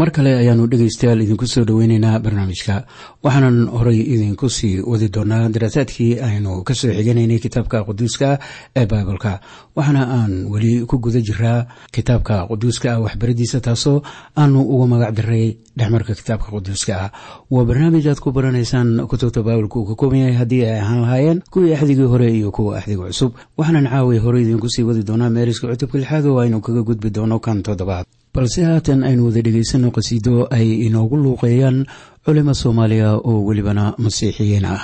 mar kale ayaanu dhegaystayaal idinku soo dhoweyneynaa barnaamijka waxaanan horay idinku sii wadi doonaa daraasaadkii aynu ka soo xiganaynay kitaabka quduuska ee baibalka waxaana aan weli ku guda jiraa kitaabka quduuska ah waxbaradiisa taasoo aanu uga magac daray dhexmarka kitaabka quduuska ah. Waa barnaamij aad ku baranaysaan kutubta baibalka uu ka kooban yahay haddii ay ahaan lahaayeen kuwii axdigii hore iyo kuwa axdiga cusub. Waxaanan caaway horey idinku sii wadi doonaa meeriska cutubka lixaad oo aynu kaga gudbi doono kan toddobaad. Balse haatan aynu wada dhegaysano qhasiido ay inoogu luuqeeyaan culimo soomaaliya oo welibana masiixiyiin ah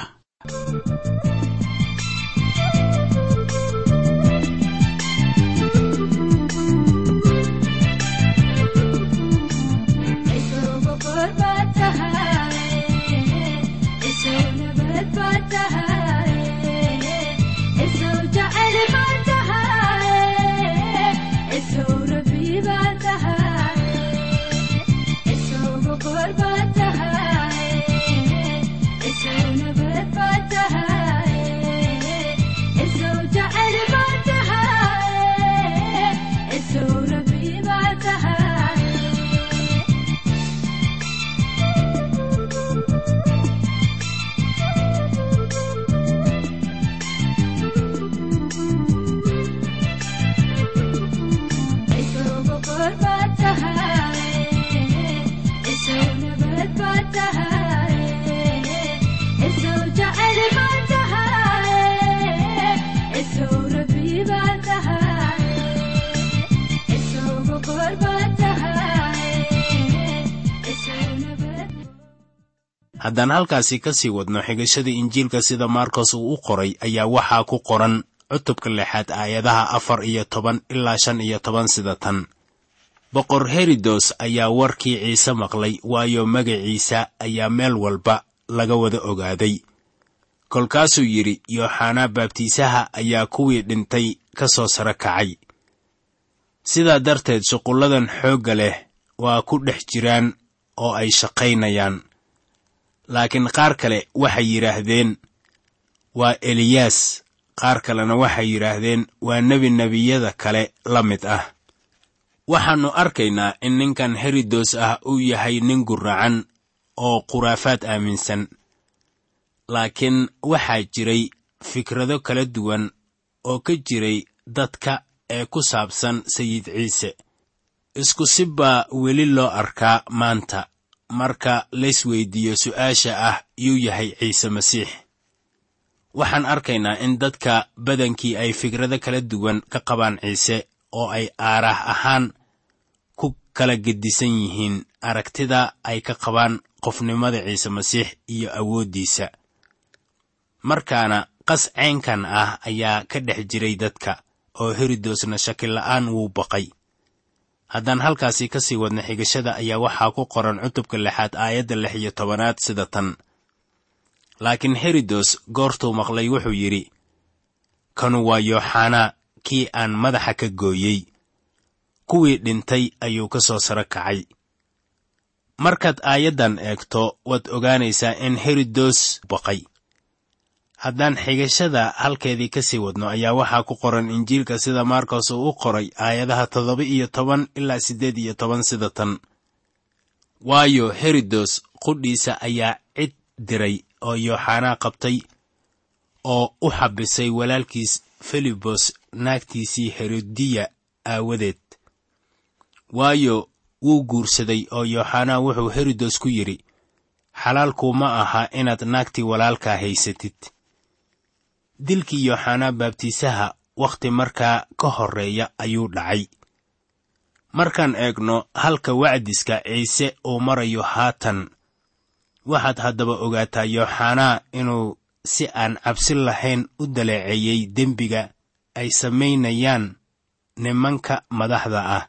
haddaan halkaasi ka sii wadno xigashada injiilka sida maarkos uu u qoray ayaa waxaa ku qoran cutubka lixaad aayadaha afar iyo toban ilaa shan iyo toban sida tan. Boqor herodos ayaa warkii ciise maqlay waayo magaciisa ayaa meel walba laga wada ogaaday. Kolkaasuu yidhi yooxanaa baabtiisaha ayaa kuwii dhintay ka soo sara kacay. Sidaa darteed shuqulladan xoogga leh waa ku dhex jiraan oo ay shaqaynayaan laakiin qaar kale waxay yidhaahdeen waa eliyaas. Qaar kalena waxay yidhaahdeen waa nebi nebiyada kale la mid ah. Waxaannu arkaynaa in ninkan herodos ah uu yahay nin gurracan oo khuraafaad aaminsan laakiin waxaa jiray fikrado kala duwan oo ka jiray dadka ee ku saabsan sayid ciise. Isku si baa weli loo arkaa maanta marka laysweydiiyo su'aasha ah yuu yahay ciise masiix. Waxaan arkaynaa in dadka badankii ay fikrado kala duwan ka qabaan ciise oo ay aaraah ahaan ku kala gedisan yihiin aragtida ay ka qabaan qofnimada ciise masiix iyo awooddiisa. Markaana qas caynkan ah ayaa ka dhex jiray dadka oo herodosna shakila'aan wuu baqay haddaan halkaasi ka sii wadna xigashada ayaa waxaa ku qoran cutubka lixaad aayadda lix iyo tobanaad sida tan. Laakiin herodos goortuu maqlay wuxuu yidhi kanu waa yooxanaa kii aan madaxa ka gooyey. Kuwii dhintay ayuu ka soo saro kacay. Markaad aayaddan eegto waad ogaanaysaa in herodos baqay haddaan xigashada halkeedii ka sii wadno ayaa waxaa ku qoran injiilka sida maarkos uu u qoray aayadaha toddoba iyo toban ilaa siddeed iyo toban sida tan. Waayo herodos qudhiisa ayaa cid diray oo yooxanaa qabtay oo u xabisay walaalkiis filibos naagtiisii herodiya aawadeed. Waayo wuu guursaday oo yooxanaa wuxuu herodos ku yidhi xalaalkuu ma aha inaad naagtii walaalkaa haysatid dilkii yooxanaa baabtiisaha wakhti markaa ka horreeya ayuu dhacay. Markaan eegno halka wacdiska ciise uu marayo haatan waxaad haddaba ogaataa yooxanaa inuu si aan cabsi lahayn u daleeceeyey dembiga ay samaynayaan nimanka madaxda ah.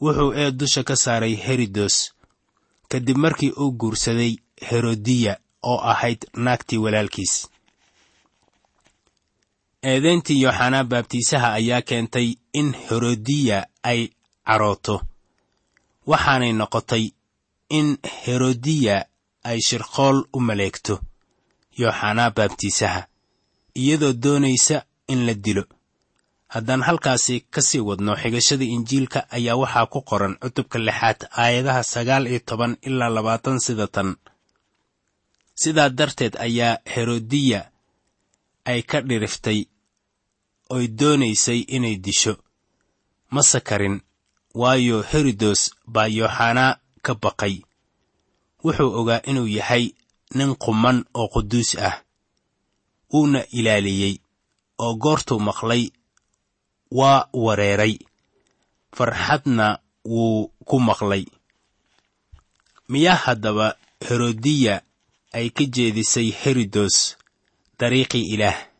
Wuxuu eed dusha ka saaray herodos kadib markii uu guursaday herodiya oo ahayd naagtii walaalkiis eedayntii yooxanaa baabtiisaha ayaa keentay in herodiya ay carooto. Waxaanay noqotay in herodiya ay shirqool u maleegto yooxanaa baabtiisaha iyadoo doonaysa in la dilo. Haddaan halkaasi ka sii wadno xigashada injiilka ayaa waxaa ku qoran cutubka lixaad aayadaha sagaal iyo toban ilaa labaatan sida tan. Sidaa darteed ayaa herodiya ay ka dhiriftay oy doonaysay inay disho. Ma sakarin waayo herodos baa yooxanaa ka baqay. Wuxuu ogaa inuu yahay nin quman oo quduus ah. Wuuna ilaaliyey oo goortuu maqlay waa wareeray. Farxadna wuu ku maqlay. Miyaa haddaba herodiya ay ka jeedisay herodos dariiqii ilaah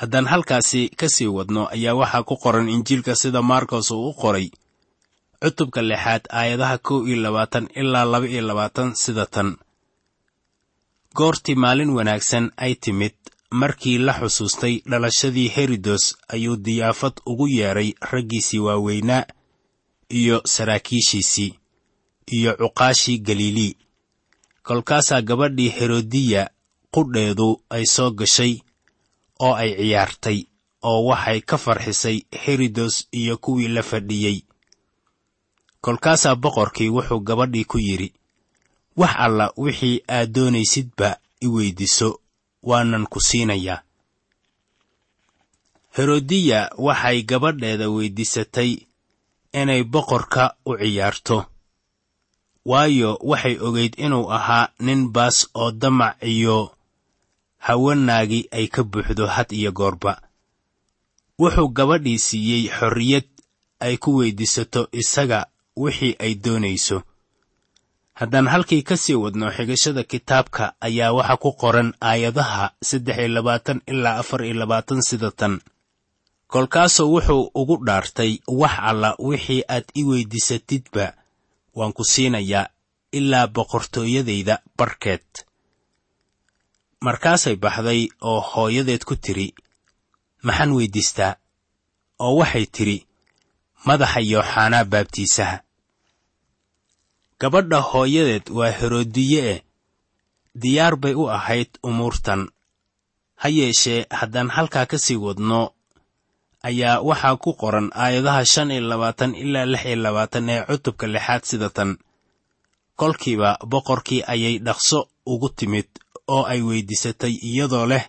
haddaan halkaasi ka sii wadno ayaa waxaa ku qoran injiilka sida markos uu u qoray. Cutubka lixaad aayadaha kow iyo labaatan ilaa laba iyo labaatan sida tan. Goortii maalin wanaagsan ay timid. Markii la xusuustay dhalashadii herodos ayuu diyaafad ugu yeedhay raggiisii waaweynaa iyo saraakiishiisii iyo cuqaashii galilii. Kolkaasaa gabadhii herodiya qudheedu ay soo gashay oo ay ciyaartay oo waxay ka farxisay herodos iyo kuwii la fadhiyey kolkaasaa boqorkii wuxuu gabadhii ku yidhi wax alla wixii aad doonaysidba i weyddiiso waanan ku siinayaa. Herodiya waxay gabadheeda weyddiisatay inay boqorka u ciyaarto waayo waxay ogayd inuu ahaa nin baas oo damac iyo hawanaagi ay ka buuxdo had iyo goorba. Wuxuu gabadhii siiyey xorriyad ay ku weyddiisato isaga wixii ay doonayso. Haddaan halkii ka sii wadno xigashada kitaabka ayaa waxa ku qoran aayadaha saddex iyo labaatan ilaa afar iyo labaatan sida tan. Kolkaasuu wuxuu ugu dhaartay wax alla wixii aad i weyddiisatidba waan ku siinayaa ilaa boqortooyadayda barkeed markaasay baxday oo hooyadeed ku tidhi maxaan weyddiistaa? oo waxay tidhi madaxa yooxanaa baabtiisaha. Gabadha hooyadeed waa herodiye eh. Diyaar bay u ahayd umuurtan. Ha yeeshee haddaan halkaa ka sii wadno ayaa waxaa ku qoran aayadaha shan iyo labaatan ilaa lix iyo labaatan ee cutubka lixaad sida tan. Kolkiiba boqorkii ayay dhaqso ugu timid oo ay weyddiisatay iyadoo leh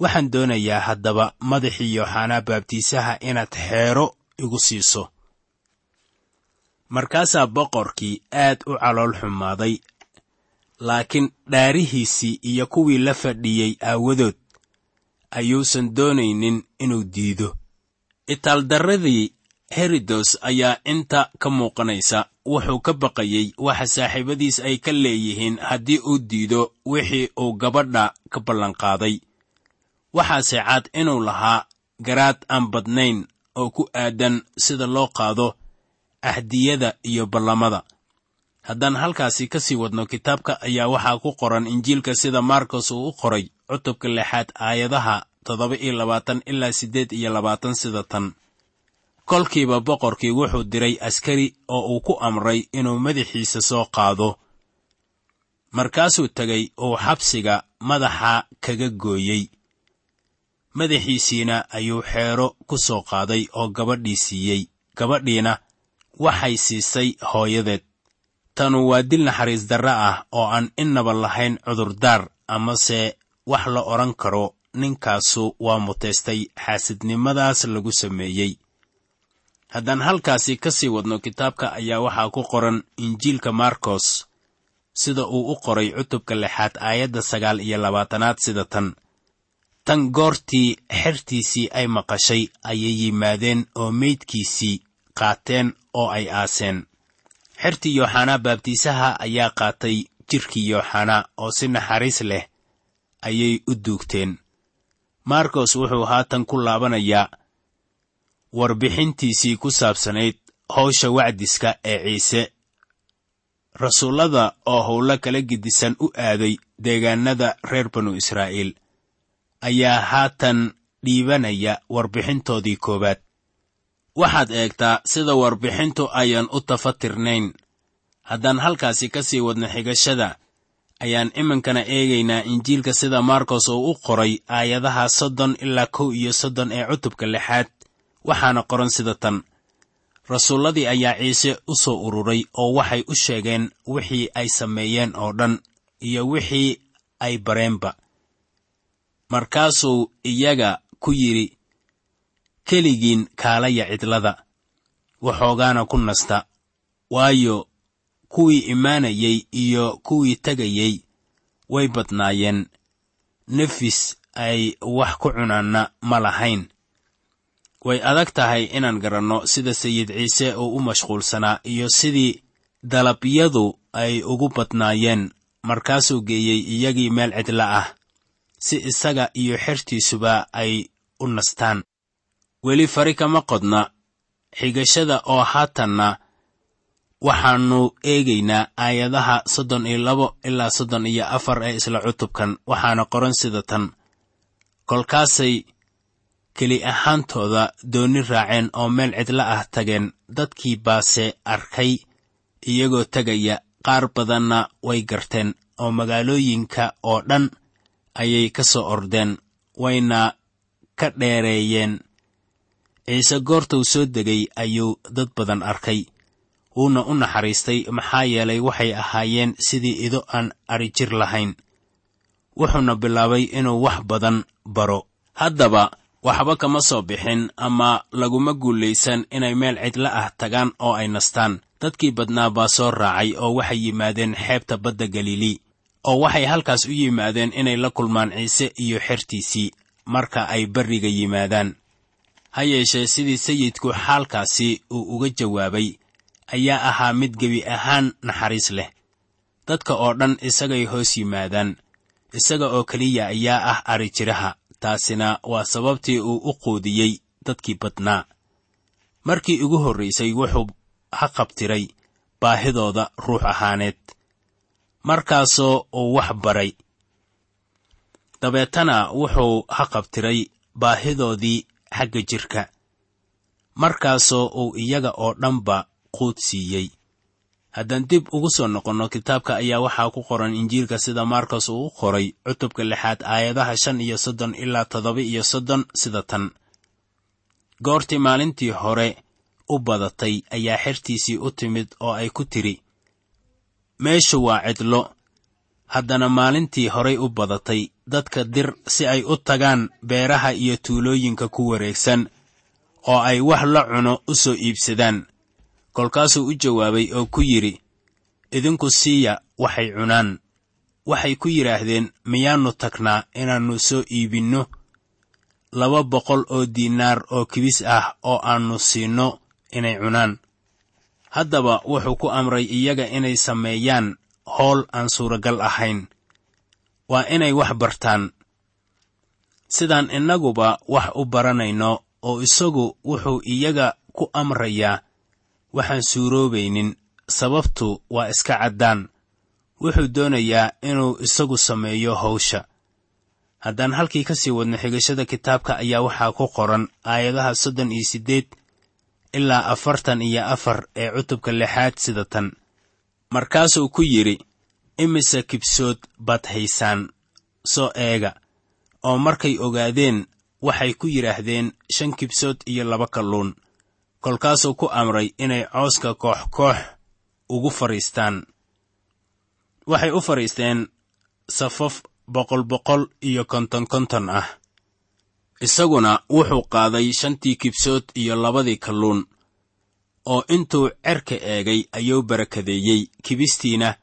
waxaan doonayaa haddaba madaxii yooxanaa baabtiisaha inaad xeero igu siiso. Markaasaa boqorkii aad u calool xumaaday laakiin dhaarihiisii iyo kuwii la fadhiyey aawadood ayuusan doonaynin inuu diido. Itaaldarradii herodos ayaa inta ka muuqanaysa wuxuu ka baqayey waxa saaxiibadiis ay ka leeyihiin haddii uu diido wixii uu gabadha ka ballanqaaday waxaase cad inuu lahaa garaad aan badnayn oo ku aadan sida loo qaado ahdiyada iyo ballamada. Haddaan halkaasi ka sii wadno kitaabka ayaa waxaa ku qoran injiilka sida markos uu u qoray cutubka lixaad aayadaha toddoba iyo labaatan ilaa siddeed iyo labaatan sida tan kolkiiba boqorkii wuxuu diray askari oo uu ku amray inuu madaxiisa soo qaado. Markaasuu tegay uu xabsiga madaxa kaga gooyey. Madaxiisiina ayuu xeero ku soo qaaday oo gabadhii siiyey. Gabadhiina waxay siisay hooyadeed. Tanu waa dil naxariis darre ah oo aan innaba lahayn cudurdaar amase wax la odhan karo ninkaasu waa muteystay xaasidnimadaas lagu sameeyey haddaan halkaasi ka sii wadno kitaabka ayaa waxaa ku qoran injiilka markos sida uu u qoray cutubka lixaad aayadda sagaal iyo labaatanaad sida tan. Tan goortii xertiisii ay maqashay ayay yimaadeen oo meydkiisii qaateen oo ay aaseen. Xertii yooxanaa baabtiisaha ayaa qaatay jidhkii yooxanaa oo si naxariis leh ayay u duugteen. Markos wuxuu haatan ku laabanayaa warbixintiisii ku saabsanayd howsha wacdiska ee ciise. Rasuullada oo howlo kala gedisan u aaday deegaanada reer banu israa'iil ayaa haatan dhiibanaya warbixintoodii koowaad. Waxaad eegtaa sida warbixintu ayaan u tafatirnayn. Haddaan halkaasi ka sii wadno xigashada ayaan iminkana eegaynaa injiilka sida markos uu u qoray aayadaha soddon ilaa kow iyo soddon ee cutubka lixaad waxaana qoran sida tan. Rasuulladii ayaa ciise u soo ururay oo waxay u sheegeen wixii ay sameeyeen oo dhan iyo wixii ay bareenba. Markaasuu iyaga ku yidhi keligiin kaalaya cidlada waxoogaana ku nasta waayo kuwii imaanayey iyo kuwii tegayey way badnaayeen. Nefis ay wax ku cunaanna ma lahayn way adag tahay inaan garanno sida sayid ciise uu u mashquulsanaa iyo sidii dalabyadu ay ugu badnaayeen. Markaasuu geeyey iyagii meel cidla ah si isaga iyo xertiisuba ay u nastaan. Weli fari kama qodna xigashada oo haatanna waxaannu eegaynaa aayadaha soddon iyo labo ilaa soddon iyo afar ee isla cutubkan waxaana qoran sida tan. Kolkaasay keli ahaantooda doonni raaceen oo meel cidla ah tageen dadkii baase arkay iyagoo tegaya qaar badanna way garteen oo magaalooyinka oo dhan ayay ka soo ordeen wayna ka dheereeyeen. Ciise goortuu soo degay ayuu dad badan arkay. Wuuna u naxariistay maxaa yeelay waxay ahaayeen sidii ido aan adhi jir lahayn. Wuxuuna bilaabay inuu wax badan baro. Haddaba waxba kama soo bixin ama laguma guulaysan inay meel cidla ah tagaan oo ay nastaan. Dadkii badnaa baa soo raacay oo waxay yimaadeen xeebta badda galilii oo waxay halkaas u yimaadeen inay la kulmaan ciise iyo xertiisii marka ay barriga yimaadaan. Ha yeeshee sidii sayidku xaalkaasi uu uga jawaabay ayaa ahaa mid gebi ahaan naxariis leh. Dadka oo dhan isagay hoos yimaadaan isaga oo keliya ayaa ah adhi jiraha taasina waa sababtii uu u quudiyey dadkii badnaa. Markii ugu horraysay wuxuu ha qabtiray baahidooda ruux ahaaneed markaasoo uu wax baray. Dabeetana wuxuu ha qabtiray baahidoodii xagga jirka markaasoo uu iyaga oo dhanba quud siiyey haddaan dib ugu soo noqonno kitaabka ayaa waxaa ku qoran injiilka sida markos uu u qoray cutubka lixaad aayadaha shan iyo soddon ilaa toddoba iyo soddon sida tan. Goortii maalintii hore u badatay ayaa xertiisii u timid oo ay ku tidhi meeshu waa cidlo. Haddana maalintii horay u badatay dadka dir si ay u tagaan beeraha iyo tuulooyinka ku wareegsan oo ay wax la cuno u soo iibsadaan kolkaasuu u jawaabay oo ku yidhi idinku siiya waxay cunaan. Waxay ku yidhaahdeen miyaannu tagnaa inaannu soo iibinno laba boqol oo diinaar oo kibis ah oo aannu siinno inay cunaan. Haddaba wuxuu ku amray iyaga inay sameeyaan howl aan suuragal ahayn. Waa inay wax bartaan. Sidaan innaguba wax u baranayno oo isagu wuxuu iyaga ku amrayaa waxaan suuroobaynin sababtu waa iska caddaan. Wuxuu doonayaa inuu isagu sameeyo hawsha. Haddaan halkii ka sii wadno xigashada kitaabka ayaa waxaa ku qoran aayadaha soddon iyo siddeed ilaa afartan iyo afar ee cutubka lixaad sida tan. Markaasuu ku yidhi imise kibsood baad haysaan? soo eega. Oo markay ogaadeen waxay ku yidhaahdeen shan kibsood iyo laba kalluun kolkaasuu ku amray inay cooska koox koox ugu fadhiistaan. Waxay u fadhiisteen safaf boqol boqol iyo konton konton ah. Isaguna wuxuu qaaday shantii kibsood iyo labadii kalluun oo intuu cerka eegay ayuu barakadeeyey. Kibistiina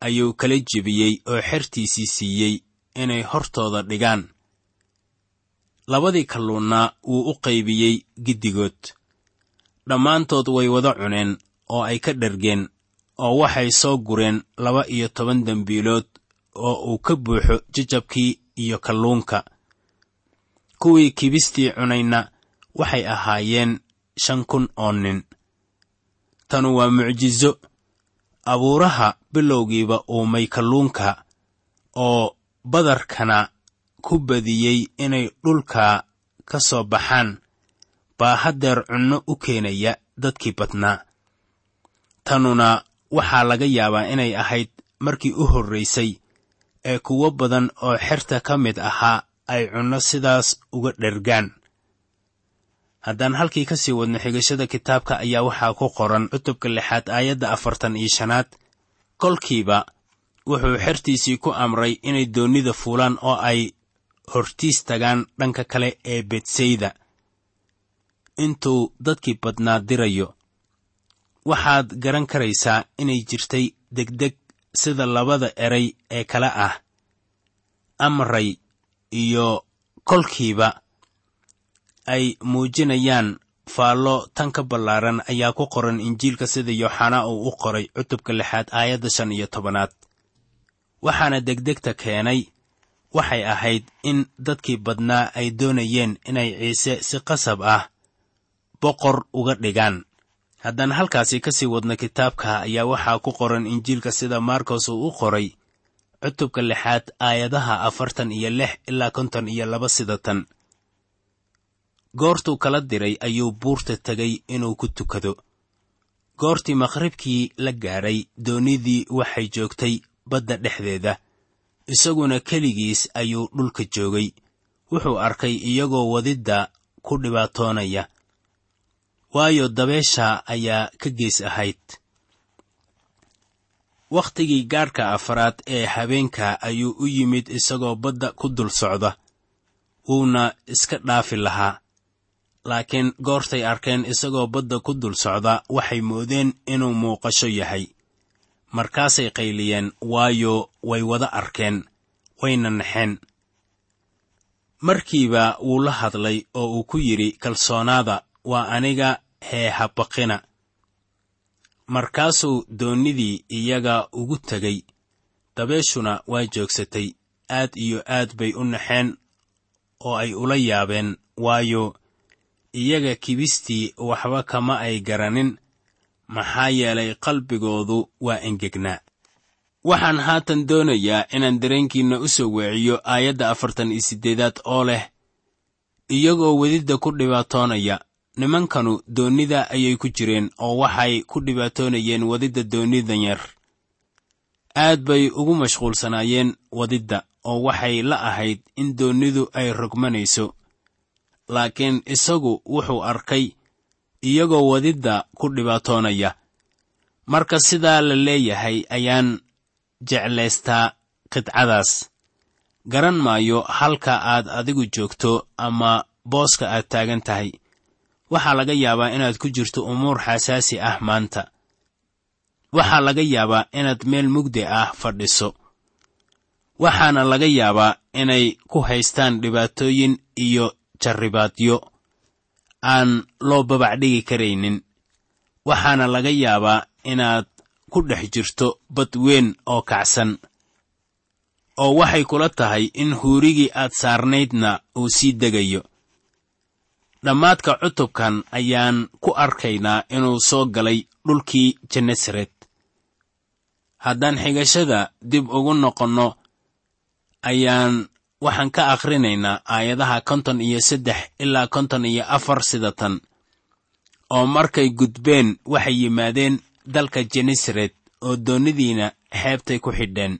ayuu kala jebiyey oo xertiisii siiyey inay hortooda dhigaan. Labadii kalluunna wuu u qaybiyey giddigood dhammaantood way wada cuneen oo ay ka dhargeen oo waxay soo gureen laba iyo toban dembiilood oo uu ka buuxo jajabkii iyo kalluunka. Kuwii kibistii cunayna waxay ahaayeen shan kun oo nin. Tanu waa mucjizo. Abuuraha bilowgiiba uumay kalluunka oo badarkana ku badiyey inay dhulka ka soo baxaan baa haddeer cunno u keenaya dadkii badnaa. Tanuna waxaa laga yaabaa inay ahayd markii u horraysay ee kuwo badan oo xerta ka mid ahaa ay cunno sidaas uga dhergaan. Haddaan halkii ka sii wadno xigashada kitaabka ayaa waxaa ku qoran cutubka lixaad aayadda afartan iyo shanaad. Kolkiiba wuxuu xertiisii ku amray inay doonnida fuulaan oo ay hortiis tagaan dhanka kale ee betsayda intuu dadkii badnaa dirayo. Waxaad garan karaysaa inay jirtay degdeg sida labada eray ee kale ah amray iyo kolkiiba ay muujinayaan faallo tan ka ballaaran ayaa ku qoran injiilka sida yooxanaa uu u qoray cutubka lixaad aayadda shan iyo tobanaad. Waxaana degdegta keenay waxay ahayd in dadkii badnaa ay doonayeen inay ciise si qasab ah boqor uga dhigaan. Haddaan halkaasi ka sii wadno kitaabka ayaa waxaa ku qoran injiilka sida markos uu u qoray cutubka lixaad aayadaha afartan iyo lix ilaa konton iyo laba sida tan. Goortuu kala diray ayuu buurta tegay inuu ku tukado. Goortii maqribkii la gaadhay doonnidii waxay joogtay badda dhexdeeda. Isaguna keligiis ayuu dhulka joogay. Wuxuu arkay iyagoo wadidda ku dhibaatoonaya waayo dabeesha ayaa ka gees ahayd. Wakhtigii gaadhka afaraad ee habeenka ayuu u yimid isagoo badda ku dul socda wuuna iska dhaafi lahaa. Laakiin goortay arkeen isagoo badda ku dul socda waxay moodeen inuu muuqasho yahay. Markaasay qayliyeen waayo way wada arkeen wayna naxeen. Markiiba wuu la hadlay oo uu ku yidhi kalsoonaada waa aniga hee habaqina. Markaasuu doonnidii iyaga ugu tegay dabeeshuna waa joogsatay. Aad iyo aad bay u naxeen oo ay ula yaabeen. Waayo iyaga kibistii waxba kama ay garanin. Maxaa yeelay qalbigoodu waa engegnaa. Waxaan haatan doonayaa inaan dareenkiinna u soo weeciyo aayadda afartan iyo siddeedaad oo leh iyagoo wedidda ku dhibaatoonaya nimankanu doonnida ayay ku jireen oo waxay ku dhibaatoonayeen wadidda doonnidan yar. Aad bay ugu mashquulsanaayeen wadidda oo waxay la ahayd in doonnidu ay rogmanayso. Laakiin isagu wuxuu arkay iyagoo wadidda ku dhibaatoonaya. Marka sidaa la leeyahay ayaan jeclaystaa qidcadaas garan maayo halka aad adigu joogto ama booska aad taagan tahay waxaa laga yaabaa inaad ku jirto umuur xasaasi ah maanta. Waxaa laga yaabaa inaad meel mugdi ah fadhiso. Waxaana laga yaabaa inay ku haystaan dhibaatooyin iyo jarribaadyo aan loo babacdhigi karaynin. Waxaana laga yaabaa inaad ku dhex jirto bad weyn oo kacsan oo waxay kula tahay in huurigii aad saarnaydna uu sii degayo dhammaadka cutubkan ayaan ku arkaynaa inuu soo galay dhulkii genesaret haddaan xigashada dib ugu noqonno ayaan waxaan ka akhrinaynaa aayadaha konton iyo saddex ilaa konton iyo afar sida tan oo markay gudbeen waxay yimaadeen dalka genesaret oo doonnidiina xeebtay ku xidheen.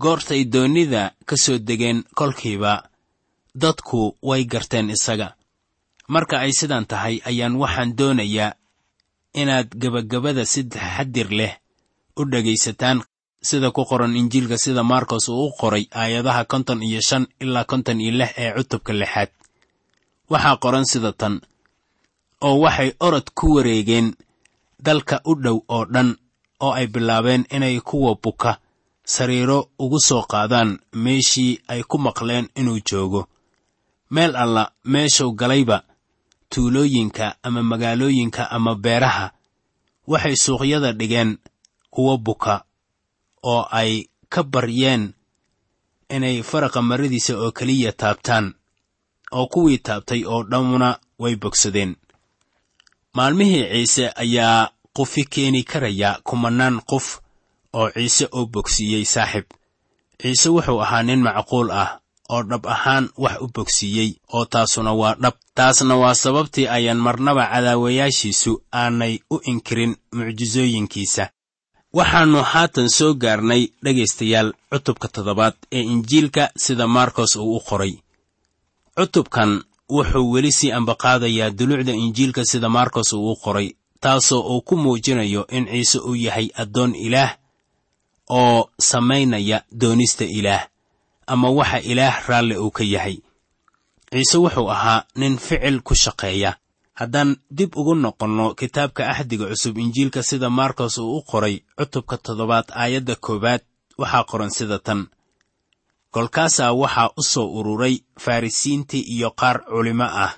Goortay doonnida ka soo degeen kolkiiba dadku way garteen isaga. Marka ay sidan tahay ayaan waxaan doonayaa inaad gebagabada si taxadir leh u dhegaysataan sida ku qoran injiilka sida markos uu u qoray aayadaha konton iyo shan ilaa konton iyo lix ee cutubka lixaad. Waxaa qoran sida tan oo waxay orod ku wareegeen dalka u dhow oo dhan oo ay bilaabeen inay kuwa buka sariiro ugu soo qaadaan meeshii ay ku maqleen inuu joogo meel alla meeshuu galayba tuulooyinka ama magaalooyinka ama beeraha waxay suuqyada dhigeen kuwa buka oo ay ka baryeen inay faraqa maradiisa oo keliya taabtaan oo kuwii taabtay oo dhammuna way bogsadeen. Maalmihii ciise ayaa qufi keeni karaya kumannaan qof oo ciise oo bogsiiyey saaxib. Ciise wuxuu ahaa nin macquul ah oo dhab ahaan wax u bogsiiyey oo taasuna waa dhab. Taasna waa sababtii ayaan marnaba cadaawayaashiisu aanay u inkirin mucjisooyinkiisa waxaannu haatan soo gaarnay dhegaystayaal cutubka toddobaad ee injiilka sida markos uu u qoray. Cutubkan wuxuu weli sii ambaqaadayaa dulucda injiilka sida markos uu u qoray taasoo uu ku muujinayo in ciise uu yahay addoon ilaah oo samaynaya doonista ilaah ama waxa ilaah raalli uu ka yahay. Ciise wuxuu ahaa nin ficil ku shaqeeya. Haddaan dib ugu noqonno kitaabka axdiga cusub injiilka sida markos uu u qoray cutubka toddobaad aayadda koowaad waxaa qoran sida tan. Kolkaasaa waxaa u soo ururay farrisiintii iyo qaar culimo ah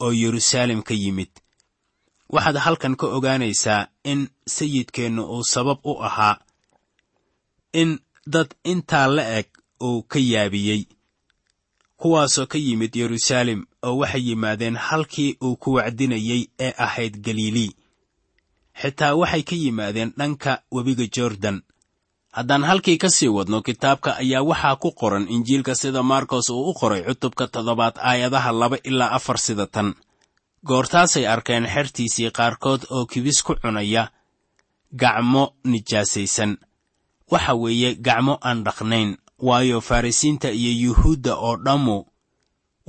oo yeruusaalem ka yimid. Waxaad halkan ka ogaanaysaa in sayidkeennu uu sabab u ahaa in dad intaa la eg uu ka yaabiyey kuwaasoo ka yimid yeruusaalem oo waxay yimaadeen halkii uu ku wacdinayey ee ahayd galilii xitaa waxay ka yimaadeen dhanka webiga jordan. Haddaan halkii ka sii wadno kitaabka ayaa waxaa ku qoran injiilka sida markos uu u qoray cutubka toddobaad aayadaha laba ilaa afar sida tan. Goortaasay arkeen xertiisii qaarkood oo kibis ku cunaya gacmo nijaasaysan. Waxa weeye gacmo aan dhaqnayn waayo farrisiinta iyo yuhuudda oo dhammu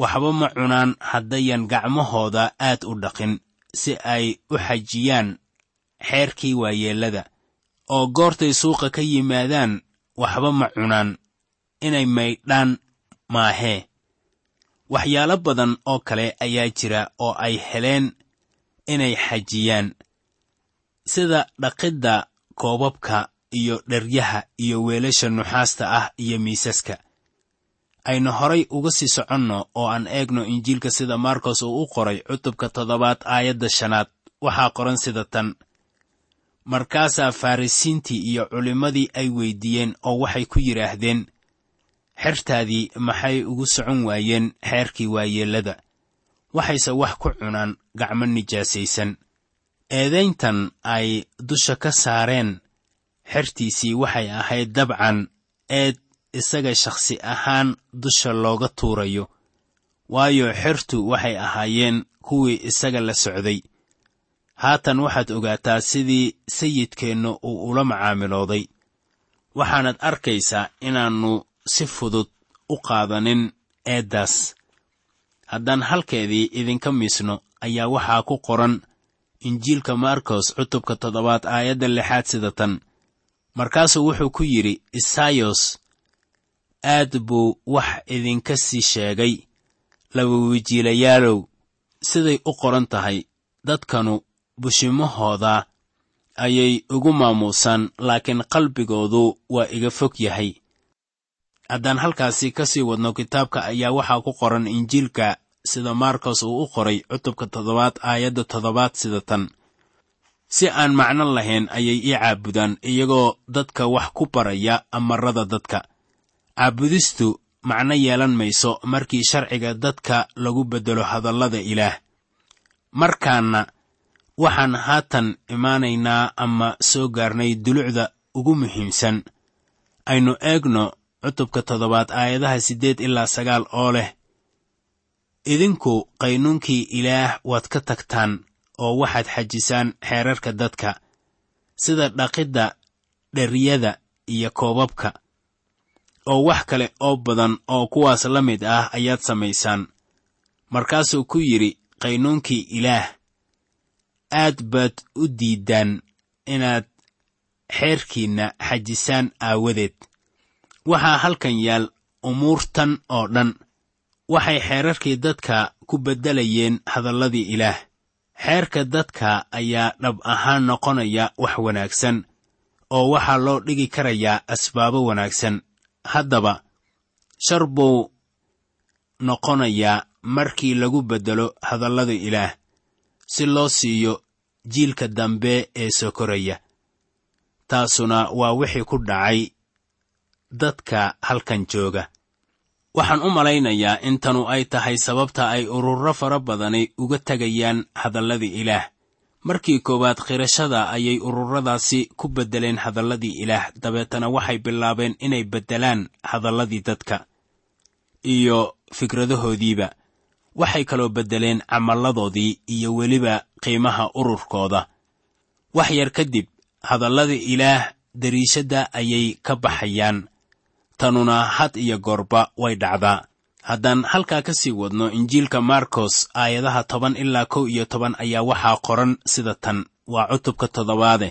waxba ma cunaan haddayan gacmahooda aad u dhaqin si ay u xajiyaan xeerkii waayeellada. Oo goortay suuqa ka yimaadaan waxba ma cunaan inay maydhaan maahee waxyaalo badan oo kale ayaa jira oo ay heleen inay xajiyaan sida dhaqidda koobabka iyo dheryaha iyo weelasha nuxaasta ah iyo miisaska. Aynu horay uga sii soconno oo aan eegno injiilka sida markos uu u qoray cutubka toddobaad aayadda shanaad. Waxaa qoran sida tan. Markaasaa farrisiintii iyo culimmadii ay weyddiiyeen oo waxay ku yidhaahdeen xertaadii maxay ugu socon waayeen xeerkii waayeellada? Waxayse wax ku cunaan gacmo nijaasaysan. Eedayntan ay dusha ka saareen xertiisii waxay ahayd dabcan eed isaga shakhsi ahaan dusha looga tuurayo. Waayo xertu waxay ahaayeen kuwii isaga la socday. Haatan waxaad ogaataa sidii sayidkeennu uu ula macaamilooday. Waxaanad arkaysaa inaannu si fudud u qaadanin eeddaas. Haddaan halkeedii idinka miisno ayaa waxaa ku qoran injiilka markos cutubka toddobaad aayadda lixaad sida tan markaasuu wuxuu ku yidhi isayos aad buu wax idinka sii sheegay laba wijiilayaalow siday u qoran tahay dadkanu bushimahooda ayay ugu maamuusaan laakiin qalbigoodu waa iga fog yahay. Haddaan halkaasi ka sii wadno kitaabka ayaa waxaa ku qoran injiilka sida markos uu u qoray cutubka toddobaad aayadda toddobaad sida tan si aan macno lahayn ayay ii caabudaan iyagoo dadka wax ku baraya amarada dadka. Caabudistu macno yeelan mayso markii sharciga dadka lagu beddelo hadallada ilaah. Markaana waxaan haatan imaanaynaa ama soo gaarnay dulucda ugu muhiimsan. Aynu eegno cutubka toddobaad aayadaha siddeed ilaa sagaal oo leh idinku qaynuunkii ilaah waad ka tagtaan oo waxaad xajisaan xeerarka dadka sida dhaqidda dheryada iyo koobabka oo wax kale oo badan oo kuwaas la mid ah ayaad samaysaan. Markaasuu ku yidhi qaynuunkii ilaah aad baad u diiddaan inaad xeerkiinna xajisaan aawadeed. Waxaa halkan yaal umuurtan oo dhan. Waxay xeerarkii dadka ku beddelayeen hadalladii ilaah xeerka dadka ayaa dhab ahaan noqonaya wax wanaagsan oo waxaa loo dhigi karayaa asbaabo wanaagsan. Haddaba shar buu noqonayaa markii lagu beddelo hadallada ilaah si loo siiyo jiilka dambe ee soo koraya. Taasuna waa wixii ku dhacay dadka halkan jooga waxaan u malaynayaa in tanu ay tahay sababta ay ururo fara badani uga tegayaan hadalladii ilaah. Markii koowaad khirashada ayay ururadaasi ku beddeleen hadalladii ilaah. Dabeetana waxay bilaabeen inay beddelaan hadalladii dadka iyo fikradahoodiiba. Waxay kaloo beddeleen camalladoodii iyo weliba qiimaha ururkooda. Wax yar kadib hadalladii ilaah dariishadda ayay ka baxayaan tanuna had iyo goorba way dhacdaa haddaan halkaa ka sii wadno injiilka markos aayadaha toban ilaa kow iyo toban ayaa waxaa qoran sida tan. Waa cutubka toddobaade.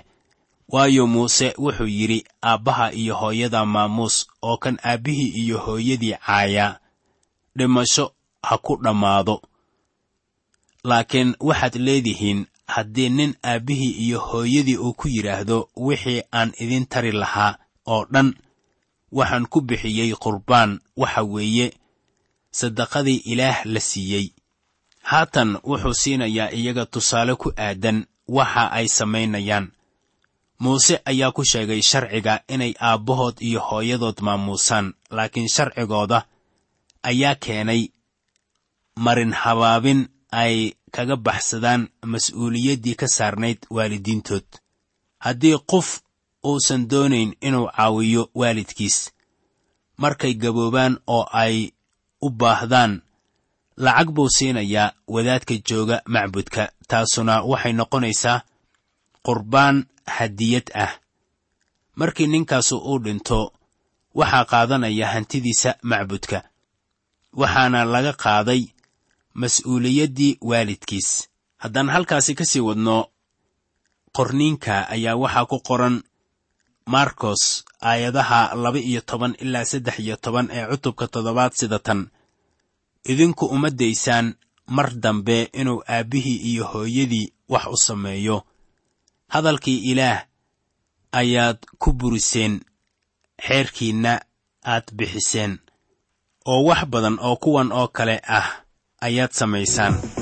Waayo muuse wuxuu yidhi aabbaha iyo hooyada maamuus oo kan aabbihii iyo hooyadii caayaa dhimasho ha ku dhammaado. Laakiin waxaad leedihiin haddii nin aabbihii iyo hooyadii uu ku yidhaahdo wixii aan idin tari lahaa oo dhan waxaan ku bixiyey qurbaan waxa weeye sadaqadii ilaah la siiyey. Haatan wuxuu siinayaa iyaga tusaale ku aadan waxa ay samaynayaan. Muuse ayaa ku sheegay sharciga inay aabbahood iyo hooyadood maamuusaan laakiin sharcigooda ayaa keenay marin habaabin ay kaga baxsadaan mas'uuliyaddii ka saarnayd waalidiintood. Haddii qof uusan doonayn inuu caawiyo waalidkiis. Markay gaboobaan oo ay u baahdaan lacag buu siinayaa wadaadka jooga macbudka taasuna waxay noqonaysaa qurbaan hadiyad ah. Markii ninkaasu uu dhinto waxaa qaadanaya hantidiisa macbudka waxaana laga qaaday mas'uuliyaddii waalidkiis. Haddaan halkaasi ka sii wadno qorniinka ayaa waxaa ku qoran markos aayadaha laba iyo toban ilaa saddex iyo toban ee cutubka toddobaad sida tan. Idinku uma daysaan mar dambe inuu aabbihii iyo hooyadii wax u sameeyo. Hadalkii ilaah ayaad ku buriseen xeerkiinna aad bixiseen. Oo wax badan oo kuwan oo kale ah ayaad samaysaan